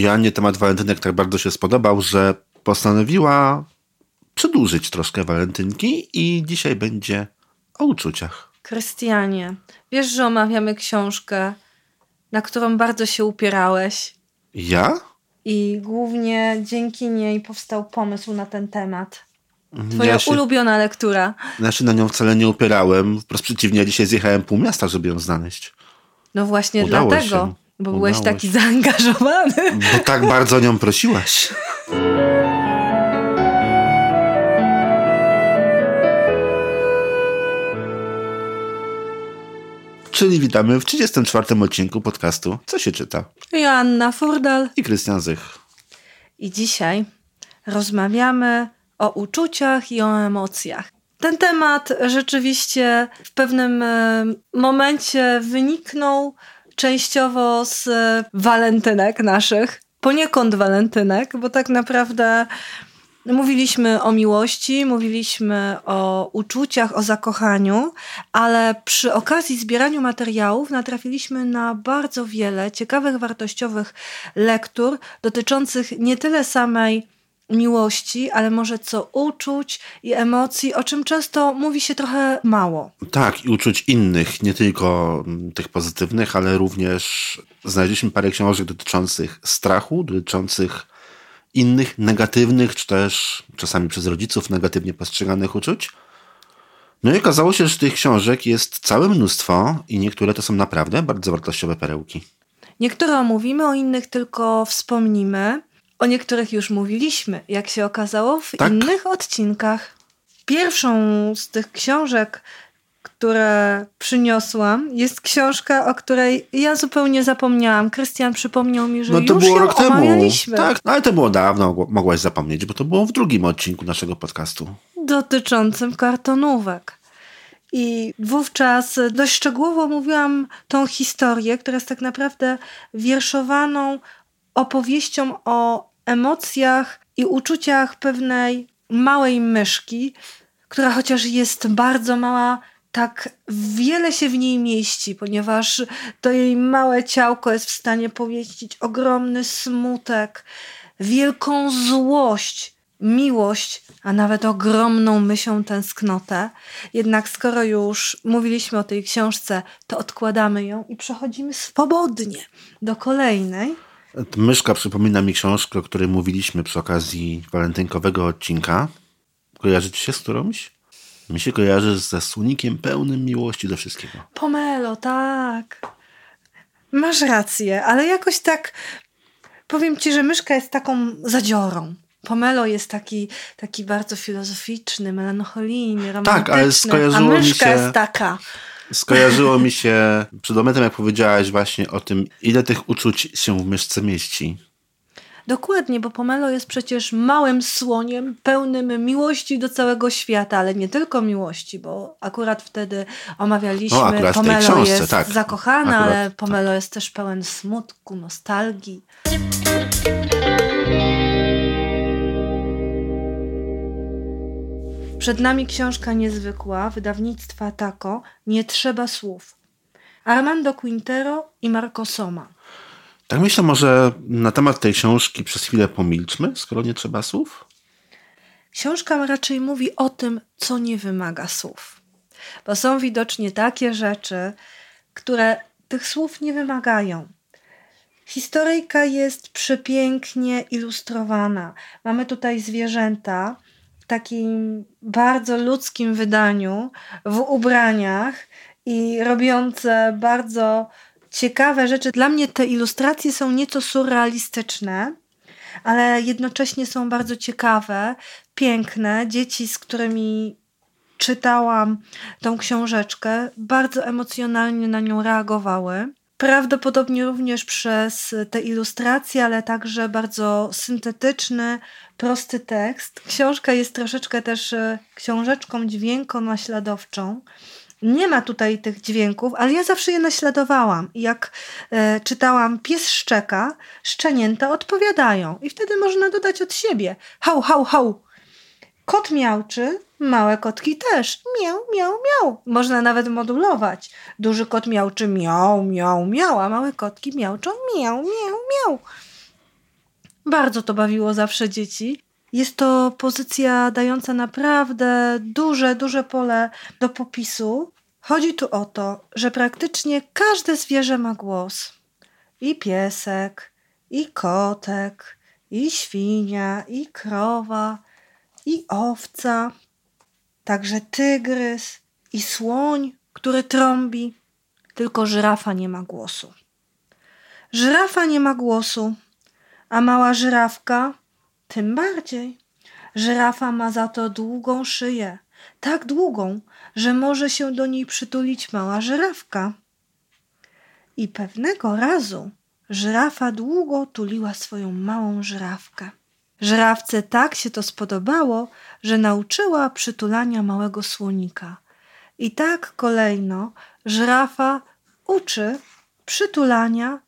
Joannie temat walentynek tak bardzo się spodobał, że postanowiła przedłużyć troszkę walentynki i dzisiaj będzie o uczuciach. Krystianie, wiesz, że omawiamy książkę, na którą bardzo się upierałeś. Ja? I głównie dzięki niej powstał pomysł na ten temat. Twoja ja się, ulubiona lektura. Ja się na nią wcale nie upierałem. Wprost przeciwnie, dzisiaj zjechałem pół miasta, żeby ją znaleźć. No właśnie Udało dlatego, się. Bo byłeś taki zaangażowany. Bo tak bardzo nią prosiłaś. Czyli witamy w 34. odcinku podcastu Co się czyta? Joanna Furdal. I Krystian Zych. I dzisiaj rozmawiamy o uczuciach i o emocjach. Ten temat rzeczywiście w pewnym e, momencie wyniknął częściowo z e, walentynek naszych, poniekąd walentynek, bo tak naprawdę mówiliśmy o miłości, mówiliśmy o uczuciach, o zakochaniu, ale przy okazji zbieraniu materiałów natrafiliśmy na bardzo wiele ciekawych, wartościowych lektur dotyczących nie tyle samej miłości, ale może co uczuć i emocji, o czym często mówi się trochę mało. Tak, i uczuć innych, nie tylko mm, tych pozytywnych, ale również znaleźliśmy parę książek dotyczących strachu, dotyczących innych negatywnych, czy też czasami przez rodziców negatywnie postrzeganych uczuć. No i okazało się, że tych książek jest całe mnóstwo i niektóre to są naprawdę bardzo wartościowe perełki. Niektóre omówimy, o innych tylko wspomnimy. O niektórych już mówiliśmy, jak się okazało, w Tak. innych odcinkach. Pierwszą z tych książek, które przyniosłam, jest książka, o której ja zupełnie zapomniałam. Krystian przypomniał mi, że No to już było rok temu. Tak, no ale to było dawno, mogłaś zapomnieć, bo to było w drugim odcinku naszego podcastu. dotyczącym kartonówek. I wówczas dość szczegółowo mówiłam tą historię, która jest tak naprawdę wierszowaną opowieścią o emocjach i uczuciach pewnej małej myszki, która chociaż jest bardzo mała, tak wiele się w niej mieści, ponieważ to jej małe ciałko jest w stanie powieścić ogromny smutek, wielką złość, miłość, a nawet ogromną myślą tęsknotę. Jednak skoro już mówiliśmy o tej książce, to odkładamy ją i przechodzimy swobodnie do kolejnej. Myszka przypomina mi książkę, o której mówiliśmy przy okazji walentynkowego odcinka. Kojarzy ci się z którąś? Mi się kojarzy ze słonikiem pełnym miłości do wszystkiego. Pomelo, tak. Masz rację, ale jakoś tak powiem ci, że myszka jest taką zadziorą. Pomelo jest taki, taki bardzo filozoficzny, melancholijny, romantyczny, Tak, ale a skojarzyło mi myszka się- jest taka. Skojarzyło mi się przed momentem, jak powiedziałaś właśnie o tym, ile tych uczuć się w myszce mieści. Dokładnie, bo Pomelo jest przecież małym słoniem, pełnym miłości do całego świata, ale nie tylko miłości, bo akurat wtedy omawialiśmy, No, akurat Pomelo książce, jest tak. zakochana, Akurat, ale tak. Pomelo jest też pełen smutku, nostalgii. Przed nami książka niezwykła, wydawnictwa Taco, Nie trzeba słów. Armando Quintero i Marco Soma. Tak myślę, może na temat tej książki przez chwilę pomilczmy, skoro nie trzeba słów. Książka raczej mówi o tym, co nie wymaga słów. Bo są widocznie takie rzeczy, które tych słów nie wymagają. Historyjka jest przepięknie ilustrowana. Mamy tutaj zwierzęta takim bardzo ludzkim wydaniu, w ubraniach i robiące bardzo ciekawe rzeczy. Dla mnie te ilustracje są nieco surrealistyczne ale jednocześnie są bardzo ciekawe, piękne. Dzieci, z którymi czytałam tą książeczkę, bardzo emocjonalnie na nią reagowały. Prawdopodobnie również przez te ilustracje, ale także bardzo syntetyczny, prosty tekst. Książka jest troszeczkę też e, książeczką dźwięko-naśladowczą. Nie ma tutaj tych dźwięków, ale ja zawsze je naśladowałam. Jak e, czytałam pies szczeka, szczenięta odpowiadają. I wtedy można dodać od siebie. Hał, hał, hał. Kot miałczy, małe kotki też. Miał, miał, miał. Można nawet modulować. Duży kot miałczy miał, miał, miał, a małe kotki miałczą miał, miał, miał. Bardzo to bawiło zawsze dzieci. Jest to pozycja dająca naprawdę duże, duże pole do popisu. Chodzi tu o to, że praktycznie każde zwierzę ma głos. I piesek, i kotek, i świnia, i krowa, i owca, także tygrys, i słoń, który trąbi. Tylko żyrafa nie ma głosu. Żyrafa nie ma głosu, a mała żyrawka tym bardziej. Żyrafa ma za to długą szyję, tak długą, że może się do niej przytulić mała żyrawka. I pewnego razu żyrafa długo tuliła swoją małą żyrawkę. Żyrawce tak się to spodobało, że nauczyła przytulania małego słonika. I tak kolejno żyrafa uczy przytulania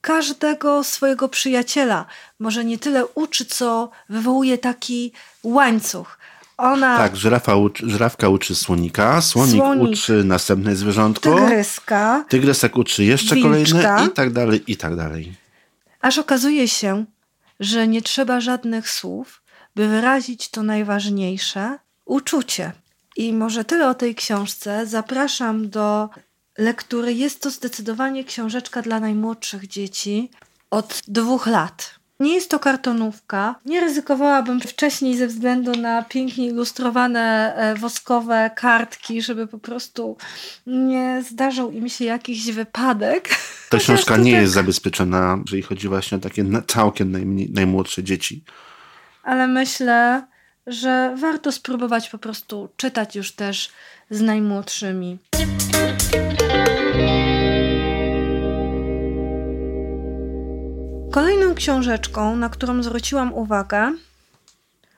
każdego swojego przyjaciela. Może nie tyle uczy, co wywołuje taki łańcuch. Ona, Tak, żyrafa uczy, uczy słonika, słonik, Słonik. uczy następne zwierzątko, tygryska, tygrysek uczy jeszcze Wilczka. kolejne i tak dalej, i tak dalej. aż okazuje się, że nie trzeba żadnych słów, by wyrazić to najważniejsze uczucie. I może tyle o tej książce. Zapraszam do lektury. Jest to zdecydowanie książeczka dla najmłodszych dzieci od dwóch lat. Nie jest to kartonówka. Nie ryzykowałabym wcześniej ze względu na pięknie ilustrowane e, woskowe kartki, żeby po prostu nie zdarzał im się jakiś wypadek. Ta książka nie jest zabezpieczona, jeżeli chodzi właśnie o takie całkiem najmniej, najmłodsze dzieci. ale myślę, że warto spróbować po prostu czytać już też z najmłodszymi. Kolejną książeczką, na którą zwróciłam uwagę,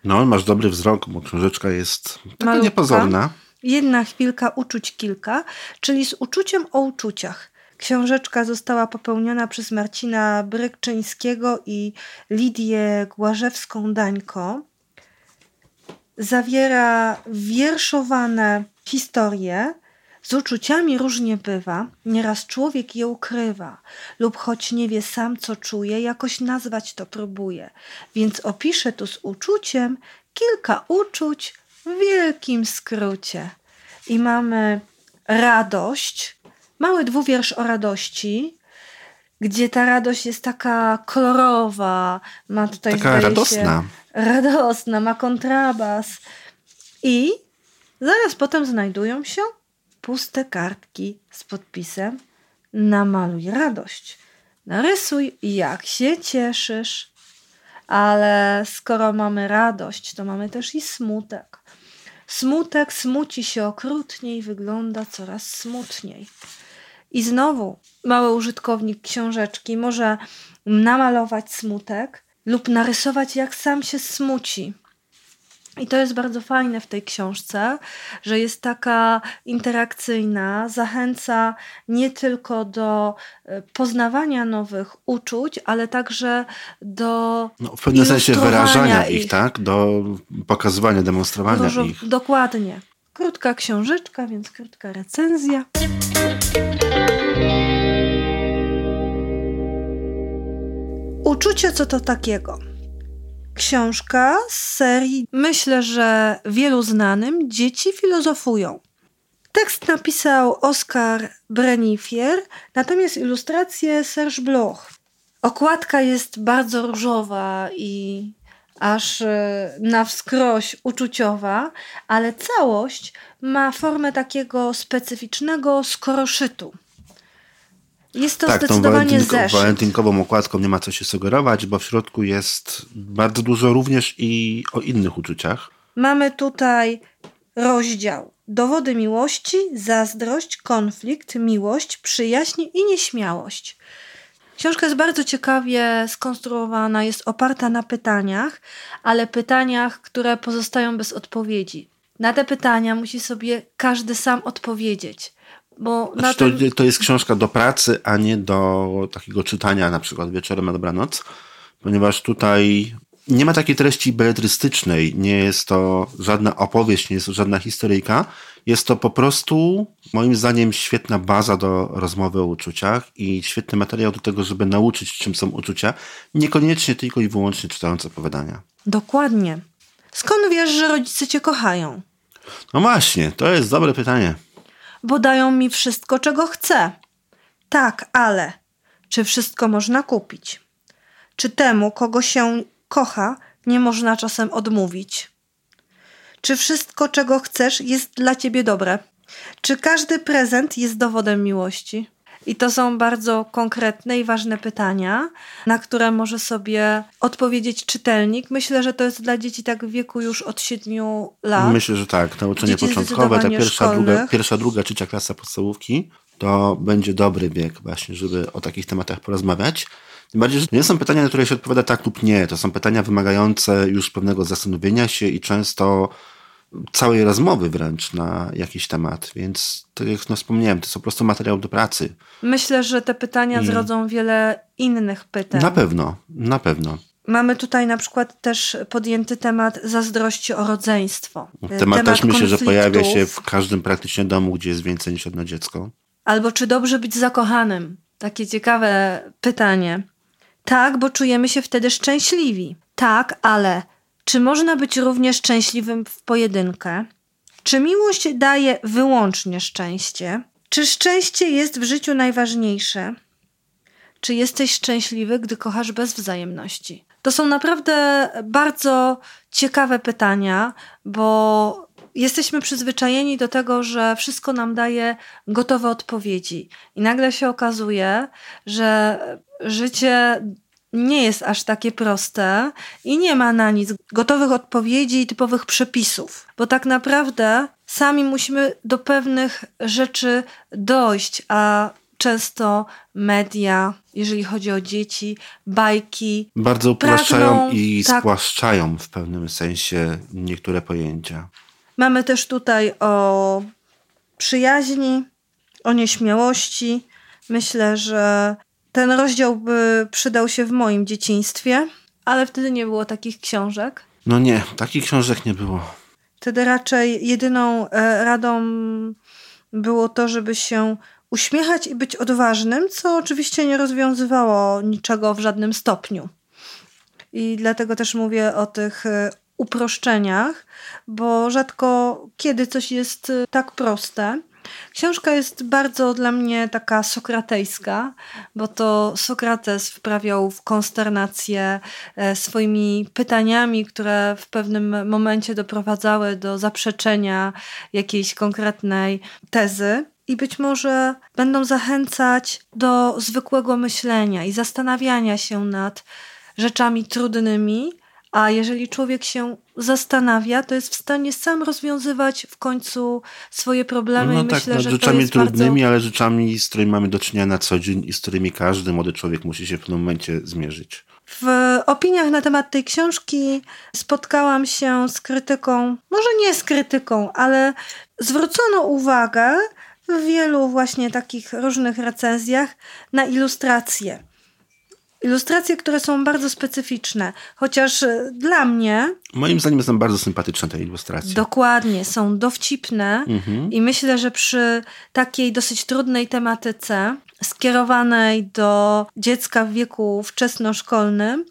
No, masz dobry wzrok, bo książeczka jest taka Malutka. niepozorna. Jedna chwilka, uczuć kilka, czyli z uczuciem o uczuciach. Książeczka została popełniona przez Marcina Brykczyńskiego i Lidię Głażewską-Dańko. Zawiera wierszowane historie. Z uczuciami różnie bywa, nieraz człowiek je ukrywa, lub choć nie wie sam, co czuje, jakoś nazwać to próbuje. Więc opiszę tu z uczuciem kilka uczuć w wielkim skrócie. I mamy radość, mały dwuwiersz o radości, gdzie ta radość jest taka kolorowa, ma tutaj Taka radosna. Się, radosna, ma kontrabas. I zaraz potem znajdują się puste kartki z podpisem Namaluj radość. Narysuj, jak się cieszysz. Ale skoro mamy radość, to mamy też i smutek. Smutek smuci się okrutniej, wygląda coraz smutniej. I znowu mały użytkownik książeczki może namalować smutek lub narysować, jak sam się smuci. I to jest bardzo fajne w tej książce, że jest taka interakcyjna, zachęca nie tylko do e, poznawania nowych uczuć, ale także do No, w pewnym sensie wyrażania ich, tak? Do pokazywania, demonstrowania Dużo, ich. dokładnie. Krótka książeczka, więc krótka recenzja. Uczucie co to takiego? Książka z serii, myślę, że wielu znanym, Dzieci filozofują. Tekst napisał Oskar Brenifier, natomiast ilustrację Serge Bloch. Okładka jest bardzo różowa i aż e, na wskroś uczuciowa, ale całość ma formę takiego specyficznego skoroszytu. Jest to tak, tą zdecydowanie walentynko, zeszyt. walentynkową okładką nie ma co się sugerować, bo w środku jest bardzo dużo również i o innych uczuciach. Mamy tutaj rozdział dowody miłości, zazdrość, konflikt, miłość, przyjaźń i nieśmiałość. Książka jest bardzo ciekawie skonstruowana, jest oparta na pytaniach, ale pytaniach, które pozostają bez odpowiedzi. Na te pytania musi sobie każdy sam odpowiedzieć. Bo na Znaczy, to, to jest książka do pracy, a nie do takiego czytania na przykład wieczorem na dobranoc, ponieważ tutaj nie ma takiej treści beletrystycznej, nie jest to żadna opowieść, nie jest to żadna historyjka. Jest to po prostu, moim zdaniem, świetna baza do rozmowy o uczuciach i świetny materiał do tego, żeby nauczyć, czym są uczucia, niekoniecznie tylko i wyłącznie czytając opowiadania. Dokładnie. Skąd wiesz, że rodzice cię kochają? No właśnie, to jest dobre pytanie. Bo dają mi wszystko, czego chcę. Tak, ale czy wszystko można kupić? Czy temu, kogo się kocha, nie można czasem odmówić? Czy wszystko, czego chcesz, jest dla ciebie dobre? Czy każdy prezent jest dowodem miłości? I to są bardzo konkretne i ważne pytania, na które może sobie odpowiedzieć czytelnik. Myślę, że to jest dla dzieci tak w wieku już od 7 lat. Myślę, że tak. Nauczenie dzieci początkowe, ta pierwsza druga, pierwsza, druga, trzecia klasa podstawówki, to będzie dobry bieg właśnie, żeby o takich tematach porozmawiać. Tym bardziej, że nie są pytania, na które się odpowiada tak lub nie. To są pytania wymagające już pewnego zastanowienia się i często całej rozmowy wręcz na jakiś temat, więc tak jak no wspomniałem, to jest po prostu materiał do pracy. Myślę, że te pytania I... zrodzą wiele innych pytań. Na pewno, na pewno. Mamy tutaj na przykład też podjęty temat zazdrości o rodzeństwo. Temat, temat też myślę, że pojawia się w każdym praktycznie domu, gdzie jest więcej niż jedno dziecko. Albo czy dobrze być zakochanym? Takie ciekawe pytanie. Tak, bo czujemy się wtedy szczęśliwi. Tak, ale czy można być równie szczęśliwym w pojedynkę? Czy miłość daje wyłącznie szczęście? Czy szczęście jest w życiu najważniejsze? Czy jesteś szczęśliwy, gdy kochasz bez wzajemności? To są naprawdę bardzo ciekawe pytania, bo jesteśmy przyzwyczajeni do tego, że wszystko nam daje gotowe odpowiedzi. I nagle się okazuje, że życie nie jest aż takie proste i nie ma na nic gotowych odpowiedzi i typowych przepisów, bo tak naprawdę sami musimy do pewnych rzeczy dojść, a często media, jeżeli chodzi o dzieci, bajki. Bardzo upraszczają pragną, i tak, spłaszczają w pewnym sensie niektóre pojęcia. Mamy też tutaj o przyjaźni, o nieśmiałości. Myślę, że ten rozdział by przydał się w moim dzieciństwie, ale wtedy nie było takich książek. No nie, takich książek nie było. Wtedy raczej jedyną e, radą było to, żeby się uśmiechać i być odważnym, co oczywiście nie rozwiązywało niczego w żadnym stopniu. I dlatego też mówię o tych e, uproszczeniach, bo rzadko kiedy coś jest e, tak proste. Książka jest bardzo dla mnie taka sokratejska, bo to Sokrates wprawiał w konsternację e, swoimi pytaniami, które w pewnym momencie doprowadzały do zaprzeczenia jakiejś konkretnej tezy. I być może będą zachęcać do zwykłego myślenia i zastanawiania się nad rzeczami trudnymi, a jeżeli człowiek się zastanawia, to jest w stanie sam rozwiązywać w końcu swoje problemy. No, i tak, myślę, no, że rzeczami to jest trudnymi, bardzo... ale rzeczami, z którymi mamy do czynienia na co dzień i z którymi każdy młody człowiek musi się w pewnym momencie zmierzyć. W opiniach na temat tej książki spotkałam się z krytyką, może nie z krytyką, ale zwrócono uwagę w wielu właśnie takich różnych recenzjach na ilustracje. Ilustracje, które są bardzo specyficzne, chociaż e, dla mnie. Moim zdaniem są bardzo sympatyczne te ilustracje. Dokładnie, są dowcipne mhm. i myślę, że przy takiej dosyć trudnej tematyce, skierowanej do dziecka w wieku wczesnoszkolnym,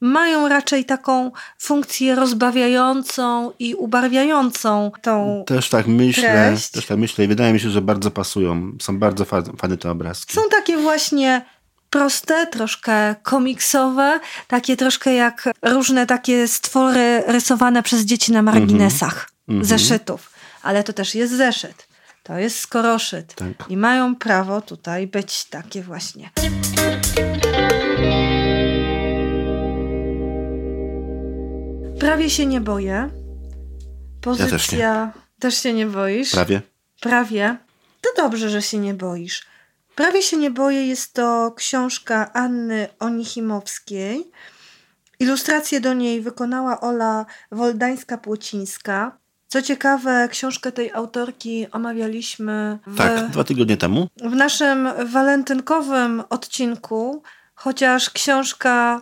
mają raczej taką funkcję rozbawiającą i ubarwiającą tą Też tak myślę, treść. też tak myślę i wydaje mi się, że bardzo pasują. Są bardzo fajne te obrazki. Są takie właśnie proste, troszkę komiksowe, takie troszkę jak różne takie stwory rysowane przez dzieci na marginesach mm -hmm. zeszytów. Ale to też jest zeszyt. To jest skoroszyt. Tak. I mają prawo tutaj być takie właśnie. Prawie się nie boję. Pozycja. Ja też, nie. też się nie boisz? Prawie. Prawie. To dobrze, że się nie boisz. Prawie się nie boję jest to książka Anny Onichimowskiej. Ilustrację do niej wykonała Ola Woldańska-Płocińska. Co ciekawe, książkę tej autorki omawialiśmy w, tak, dwa tygodnie temu. W naszym walentynkowym odcinku, chociaż książka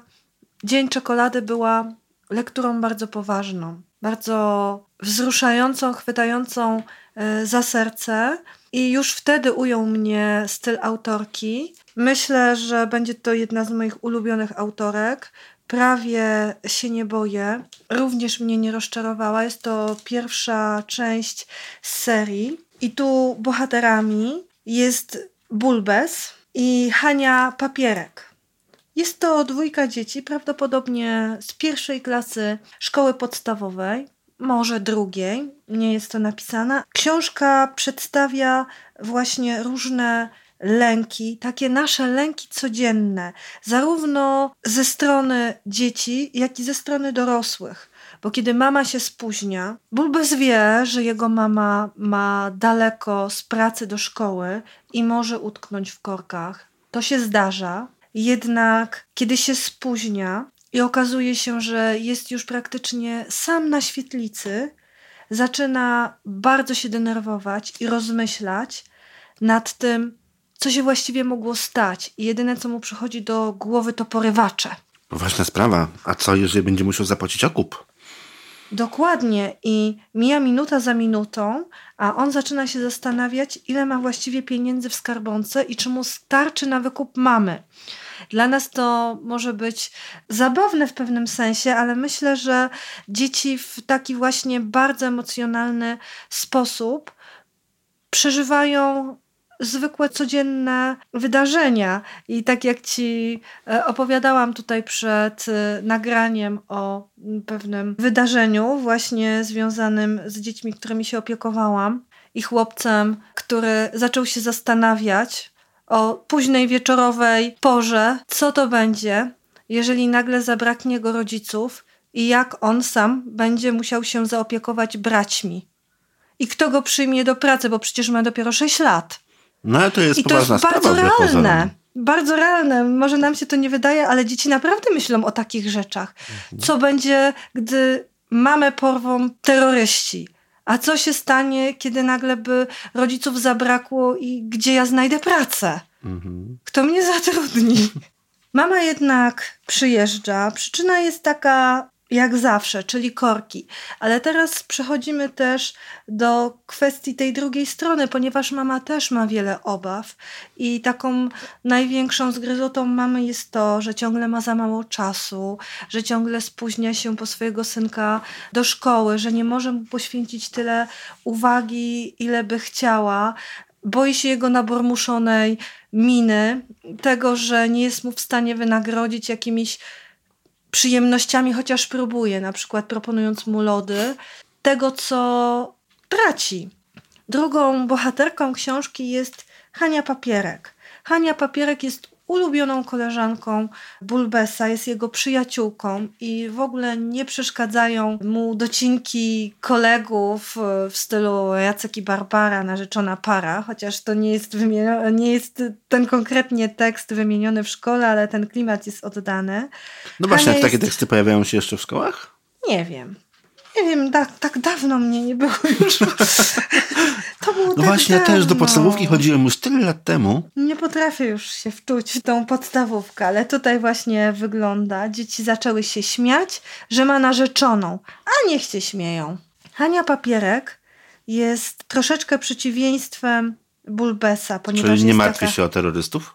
Dzień czekolady była lekturą bardzo poważną, bardzo wzruszającą, chwytającą e, za serce. I już wtedy ujął mnie styl autorki. Myślę, że będzie to jedna z moich ulubionych autorek. Prawie się nie boję. Również mnie nie rozczarowała. Jest to pierwsza część serii. I tu bohaterami jest Bulbes i Hania Papierek. Jest to dwójka dzieci, prawdopodobnie z pierwszej klasy szkoły podstawowej, może drugiej, nie jest to napisane. Książka przedstawia właśnie różne lęki, takie nasze lęki codzienne, zarówno ze strony dzieci, jak i ze strony dorosłych. Bo kiedy mama się spóźnia, Bulbez wie, że jego mama ma daleko z pracy do szkoły i może utknąć w korkach. To się zdarza. Jednak kiedy się spóźnia i okazuje się, że jest już praktycznie sam na świetlicy, zaczyna bardzo się denerwować i rozmyślać nad tym, co się właściwie mogło stać. I jedyne, co mu przychodzi do głowy, to porywacze. Ważna sprawa. A co, jeżeli będzie musiał zapłacić okup? Dokładnie. I mija minuta za minutą, a on zaczyna się zastanawiać, ile ma właściwie pieniędzy w skarbonce i czy mu starczy na wykup mamy. Dla nas to może być zabawne w pewnym sensie, ale myślę, że dzieci w taki właśnie bardzo emocjonalny sposób przeżywają zwykłe, codzienne wydarzenia. I tak jak ci e, opowiadałam tutaj przed e, nagraniem o pewnym wydarzeniu, właśnie związanym z dziećmi, którymi się opiekowałam, i chłopcem, który zaczął się zastanawiać o późnej wieczorowej porze, co to będzie, jeżeli nagle zabraknie go rodziców i jak on sam będzie musiał się zaopiekować braćmi. I kto go przyjmie do pracy, bo przecież ma dopiero 6 lat. No ale to jest I to jest bardzo realne. Bardzo realne. Może nam się to nie wydaje, ale dzieci naprawdę myślą o takich rzeczach. Co będzie, gdy mamę porwą terroryści? A co się stanie, kiedy nagle by rodziców zabrakło i gdzie ja znajdę pracę? Mhm. Kto mnie zatrudni? Mama jednak przyjeżdża. Przyczyna jest taka jak zawsze, czyli korki. Ale teraz przechodzimy też do kwestii tej drugiej strony, ponieważ mama też ma wiele obaw i taką największą zgryzotą mamy jest to, że ciągle ma za mało czasu, że ciągle spóźnia się po swojego synka do szkoły, że nie może mu poświęcić tyle uwagi, ile by chciała. Boi się jego nabormuszonej miny, tego, że nie jest mu w stanie wynagrodzić jakimiś przyjemnościami, chociaż próbuje, na przykład proponując mu lody, tego co traci. Drugą bohaterką książki jest Hania Papierek. Hania Papierek jest ulubioną koleżanką Bulbesa, jest jego przyjaciółką i w ogóle nie przeszkadzają mu docinki kolegów w stylu Jacek i Barbara, narzeczona para, chociaż to nie jest, nie jest ten konkretnie tekst wymieniony w szkole, ale ten klimat jest oddany. No właśnie, jak takie teksty pojawiają się jeszcze w szkołach? Nie wiem nie wiem, tak, tak dawno mnie nie było już. to było no tak właśnie, dawno. ja też do podstawówki chodziłem już tyle lat temu. Nie potrafię już się wczuć w tą podstawówkę, ale tutaj właśnie wygląda. Dzieci zaczęły się śmiać, że ma narzeczoną, a niech się śmieją. Hania Papierek jest troszeczkę przeciwieństwem Bulbesa. Ponieważ Czyli nie martwi taka... się o terrorystów?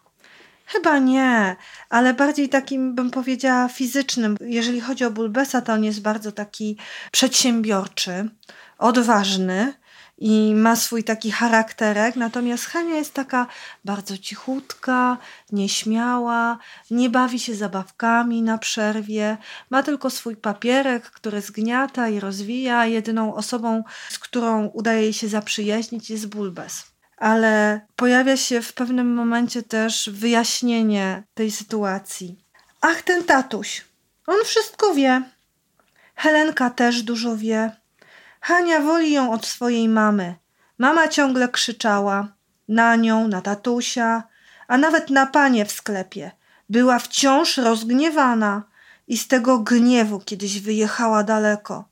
Chyba nie, ale bardziej takim bym powiedziała fizycznym. Jeżeli chodzi o Bulbesa, to on jest bardzo taki przedsiębiorczy, odważny i ma swój taki charakterek, natomiast Hania jest taka bardzo cichutka, nieśmiała, nie bawi się zabawkami na przerwie, ma tylko swój papierek, który zgniata i rozwija. Jedyną osobą, z którą udaje jej się zaprzyjaźnić jest Bulbes ale pojawia się w pewnym momencie też wyjaśnienie tej sytuacji. Ach, ten tatuś, on wszystko wie. Helenka też dużo wie. Hania woli ją od swojej mamy. Mama ciągle krzyczała na nią, na tatusia, a nawet na panie w sklepie. Była wciąż rozgniewana i z tego gniewu kiedyś wyjechała daleko.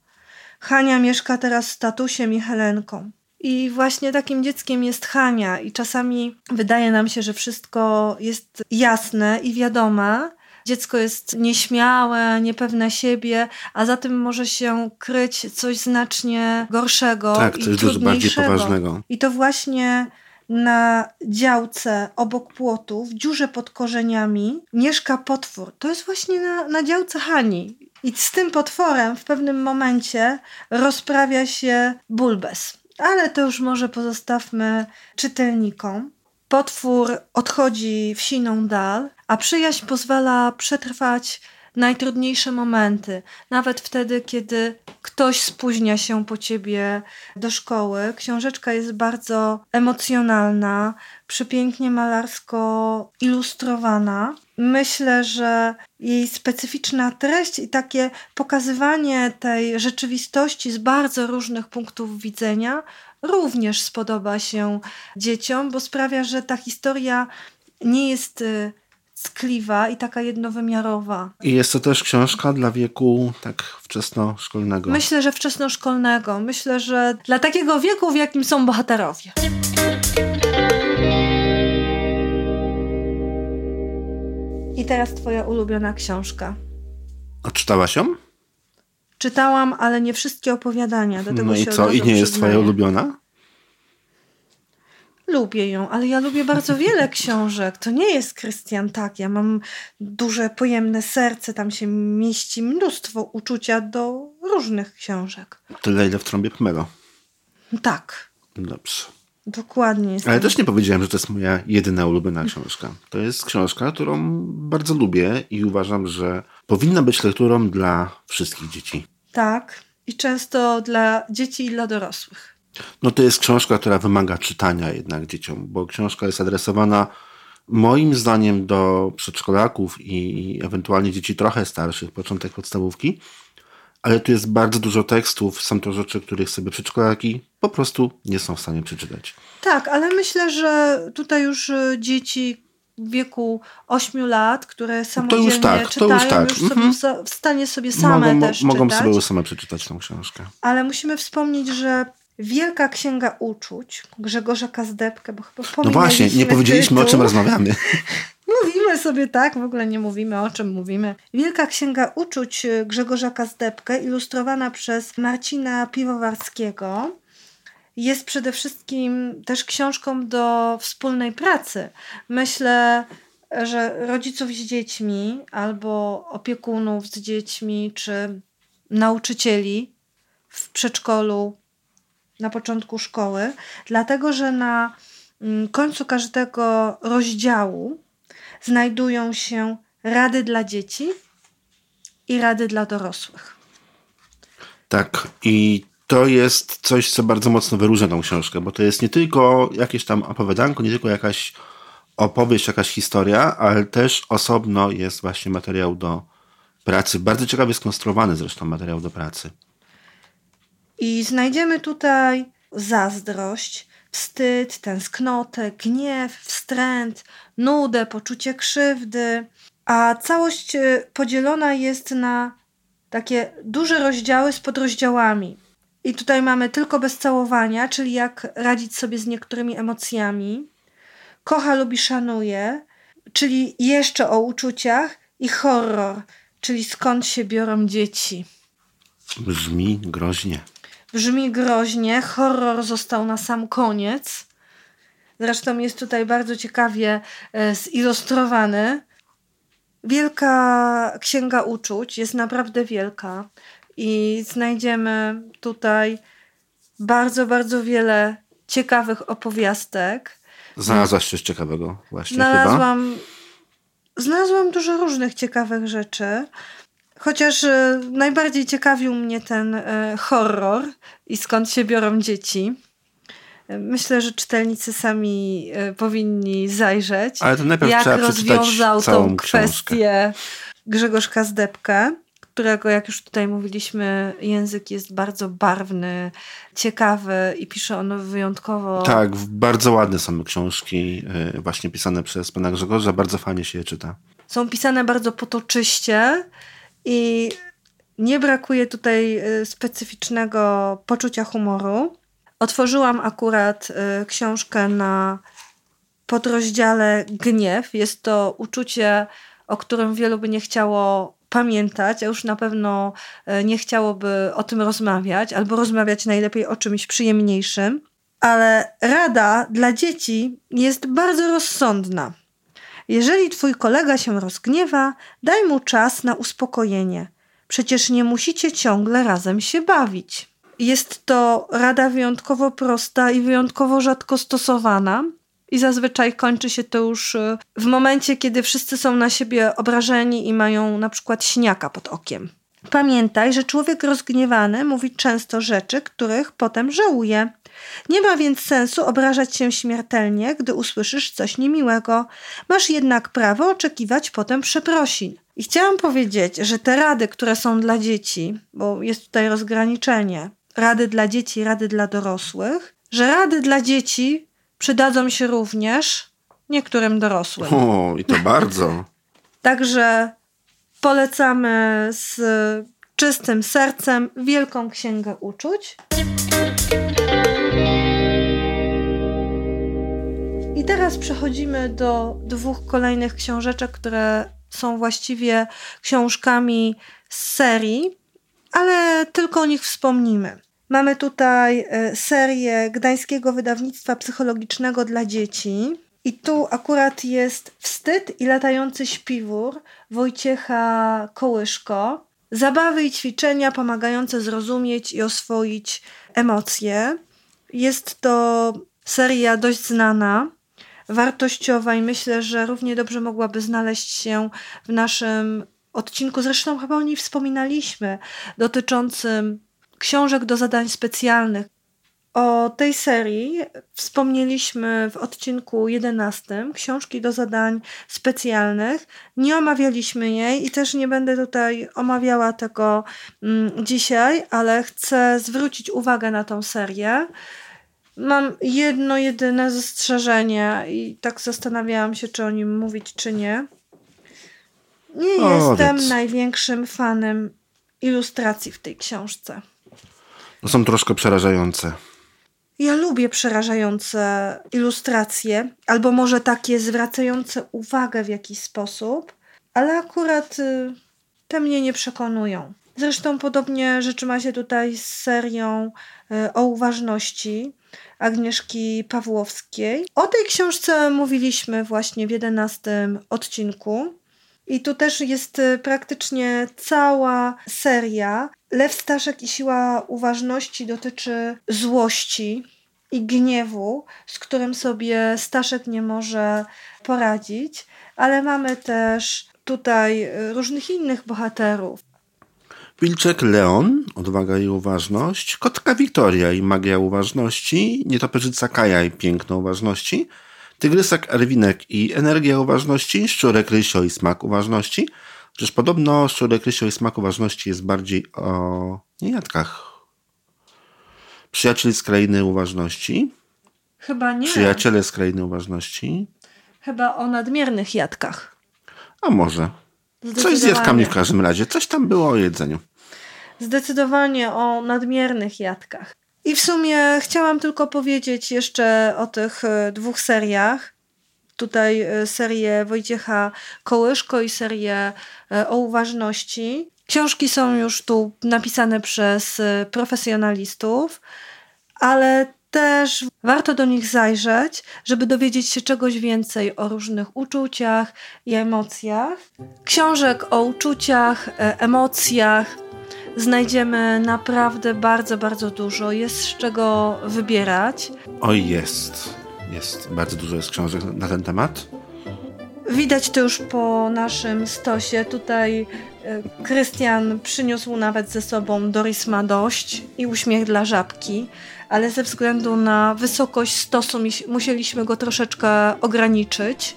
Hania mieszka teraz z tatusiem i Helenką. I właśnie takim dzieckiem jest Hania, i czasami wydaje nam się, że wszystko jest jasne i wiadome, dziecko jest nieśmiałe, niepewne siebie, a za tym może się kryć coś znacznie gorszego tak, i coś dużo bardziej trudniejszego. poważnego. I to właśnie na działce obok płotu, w dziurze pod korzeniami, mieszka potwór. To jest właśnie na, na działce Hani. I z tym potworem w pewnym momencie rozprawia się Bulbes. Ale to już może pozostawmy czytelnikom. Potwór odchodzi w siną dal, a przyjaźń pozwala przetrwać najtrudniejsze momenty, nawet wtedy, kiedy ktoś spóźnia się po ciebie do szkoły. Książeczka jest bardzo emocjonalna, przepięknie malarsko ilustrowana. Myślę, że jej specyficzna treść i takie pokazywanie tej rzeczywistości z bardzo różnych punktów widzenia również spodoba się dzieciom, bo sprawia, że ta historia nie jest y, tkliwa i taka jednowymiarowa. I jest to też książka dla wieku tak wczesnoszkolnego. Myślę, że wczesnoszkolnego. Myślę, że dla takiego wieku, w jakim są bohaterowie. I teraz twoja ulubiona książka. A czytałaś ją? Czytałam, ale nie wszystkie opowiadania. Do tego No i co? I nie jest przyznaję. twoja ulubiona? Lubię ją, ale ja lubię bardzo wiele książek. To nie jest Krystian tak. Ja mam duże, pojemne serce. Tam się mieści mnóstwo uczucia do różnych książek. Tyle, ile w trąbie Pmelo. Tak, Dobrze. Dokładnie. Ale też nie powiedziałem, że to jest moja jedyna ulubiona książka. To jest książka, którą bardzo lubię i uważam, że powinna być lekturą dla wszystkich dzieci. Tak. I często dla dzieci i dla dorosłych. No to jest książka, która wymaga czytania jednak dzieciom, bo książka jest adresowana moim zdaniem do przedszkolaków i ewentualnie dzieci trochę starszych, początek podstawówki, ale tu jest bardzo dużo tekstów, są to rzeczy, których sobie przedszkolaki po prostu nie są w stanie przeczytać. Tak, ale myślę, że tutaj już y, dzieci w wieku 8 lat, które samodzielnie już tak, to czytają, już tak. sobie Mhm. w stanie sobie same mogą też mogą czytać. sobie same przeczytać tą książkę. Ale musimy wspomnieć, że Wielka Księga Uczuć Grzegorza Kazdepkę, bo chyba No właśnie, nie powiedzieliśmy o czym tytuł. rozmawiamy. Mówimy sobie tak, w ogóle nie mówimy o czym mówimy. Wielka Księga Uczuć Grzegorza Kazdepkę, ilustrowana przez Marcina Piwowarskiego, jest przede wszystkim też książką do wspólnej pracy. Myślę, że rodziców z dziećmi albo opiekunów z dziećmi, czy nauczycieli w przedszkolu, na początku szkoły, dlatego że na mm, końcu każdego rozdziału znajdują się rady dla dzieci i rady dla dorosłych. Tak, i to jest coś, co bardzo mocno wyróżnia tą książkę, bo to jest nie tylko jakieś tam opowiadanko, nie tylko jakaś opowieść, jakaś historia, ale też osobno jest właśnie materiał do pracy. Bardzo ciekawie skonstruowany zresztą materiał do pracy. I znajdziemy tutaj zazdrość, wstyd, tęsknotę, gniew, wstręt, nudę, poczucie krzywdy, a całość y, podzielona jest na takie duże rozdziały z podrozdziałami. I tutaj mamy tylko bez całowania, czyli jak radzić sobie z niektórymi emocjami. Kocha, lubi, szanuje, czyli jeszcze o uczuciach i horror, czyli skąd się biorą dzieci. Brzmi groźnie. Brzmi groźnie, horror został na sam koniec. Zresztą jest tutaj bardzo ciekawie e, zilustrowany. Wielka księga uczuć jest naprawdę wielka i znajdziemy tutaj bardzo, bardzo wiele ciekawych opowiastek. Znalazłaś coś ciekawego właśnie chyba? Znalazłam, znalazłam dużo różnych ciekawych rzeczy. Chociaż e, najbardziej ciekawił mnie ten e, horror i skąd się biorą dzieci. E, Myślę, że czytelnicy sami powinni zajrzeć, Ale to najpierw jak trzeba rozwiązał tą książkę. kwestię Grzegorz Kazdepkę, którego, jak już tutaj mówiliśmy, język jest bardzo barwny, ciekawy i pisze on wyjątkowo Tak, bardzo ładne są książki właśnie pisane przez pana Grzegorza, bardzo fajnie się je czyta. są pisane bardzo potoczyście i nie brakuje tutaj y, specyficznego poczucia humoru. Otworzyłam akurat y, książkę na podrozdziale gniew. Jest to uczucie o którym wielu by nie chciało pamiętać, a już na pewno e, nie chciałoby o tym rozmawiać, albo rozmawiać najlepiej o czymś przyjemniejszym. Ale rada dla dzieci jest bardzo rozsądna. Jeżeli twój kolega się rozgniewa, daj mu czas na uspokojenie. Przecież nie musicie ciągle razem się bawić. Jest to rada wyjątkowo prosta i wyjątkowo rzadko stosowana. I zazwyczaj kończy się to już y, w momencie, kiedy wszyscy są na siebie obrażeni i mają na przykład śniaka pod okiem. Pamiętaj, że człowiek rozgniewany mówi często rzeczy, których potem żałuje. Nie ma więc sensu obrażać się śmiertelnie, gdy usłyszysz coś niemiłego. Masz jednak prawo oczekiwać potem przeprosin. I chciałam powiedzieć, że te rady, które są dla dzieci, bo jest tutaj rozgraniczenie, rady dla dzieci, rady dla dorosłych, że rady dla dzieci przydadzą się również niektórym dorosłym. O, i to bardzo. Także polecamy z czystym sercem Wielką Księgę Uczuć. I teraz przechodzimy do dwóch kolejnych książeczek, które są właściwie książkami z serii, ale tylko o nich wspomnimy. Mamy tutaj e, serię Gdańskiego Wydawnictwa Psychologicznego dla Dzieci. I tu akurat jest Wstyd i latający śpiwór Wojciecha Kołyszko. Zabawy i ćwiczenia pomagające zrozumieć i oswoić emocje. Jest to seria dość znana, wartościowa i myślę, że równie dobrze mogłaby znaleźć się w naszym odcinku. Zresztą chyba o niej wspominaliśmy, dotyczącym książek do zadań specjalnych. O tej serii wspomnieliśmy w odcinku 11, książki do zadań specjalnych. Nie omawialiśmy jej i też nie będę tutaj omawiała tego mm, dzisiaj, ale chcę zwrócić uwagę na tą serię. Mam jedno jedyne zastrzeżenie i tak zastanawiałam się, czy o nim mówić, czy nie. Nie o, jestem więc. największym fanem ilustracji w tej książce. No są troszkę przerażające. Ja lubię przerażające ilustracje, albo może takie zwracające uwagę w jakiś sposób, ale akurat y, te mnie nie przekonują. Zresztą podobnie rzeczy ma się tutaj z serią y, o uważności Agnieszki Pawłowskiej. O tej książce mówiliśmy właśnie w jedenastym odcinku. I tu też jest y, praktycznie cała seria. Lew Staszek i siła uważności dotyczy złości i gniewu, z którym sobie Staszek nie może poradzić, ale mamy też tutaj y, różnych innych bohaterów. Wilczek Leon, odwaga i uważność, kotka Wiktoria i magia uważności, nietoperzyca Kaja i piękno uważności, tygrysek Erwinek i energia uważności, szczurek Rysio i smak uważności. Przecież podobno szczurek Rysio i smak uważności jest bardziej o niejadkach. Przyjaciel z krainy uważności. Chyba nie. Przyjaciele z krainy uważności. Chyba o nadmiernych jadkach. A może. Coś z jadkami w każdym razie. Coś tam było o jedzeniu. Zdecydowanie o nadmiernych jadkach. I w sumie chciałam tylko powiedzieć jeszcze o tych e, dwóch seriach. Tutaj e, serię Wojciecha Kołyszko i serię e, o uważności. Książki są już tu napisane przez profesjonalistów, ale też warto do nich zajrzeć, żeby dowiedzieć się czegoś więcej o różnych uczuciach i emocjach. Książek o uczuciach, emocjach, znajdziemy naprawdę bardzo, bardzo dużo. Jest z czego wybierać. Oj, jest. Jest. Bardzo dużo jest książek na ten temat. Widać to już po naszym stosie. Tutaj e, Krystian przyniósł nawet ze sobą Doris ma dość i uśmiech dla żabki, ale ze względu na wysokość stosu musieliśmy go troszeczkę ograniczyć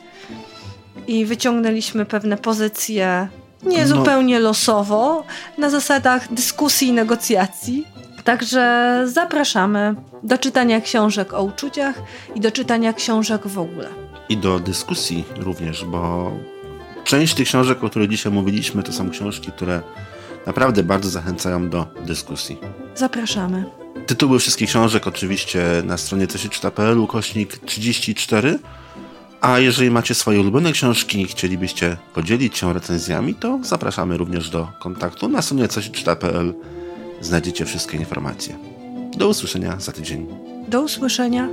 i wyciągnęliśmy pewne pozycje nie no. zupełnie losowo, na zasadach dyskusji i negocjacji. Także zapraszamy do czytania książek o uczuciach i do czytania książek w ogóle. I do dyskusji również, bo część tych książek, o których dzisiaj mówiliśmy, to są książki, które naprawdę bardzo zachęcają do dyskusji. Zapraszamy. Tytuły wszystkich książek oczywiście na stronie cośczyta.pl kośnik 34 A jeżeli macie swoje ulubione książki i chcielibyście podzielić się recenzjami, to zapraszamy również do kontaktu na stronie cośczyta.pl. Znajdziecie wszystkie informacje. Do usłyszenia za tydzień. Do usłyszenia.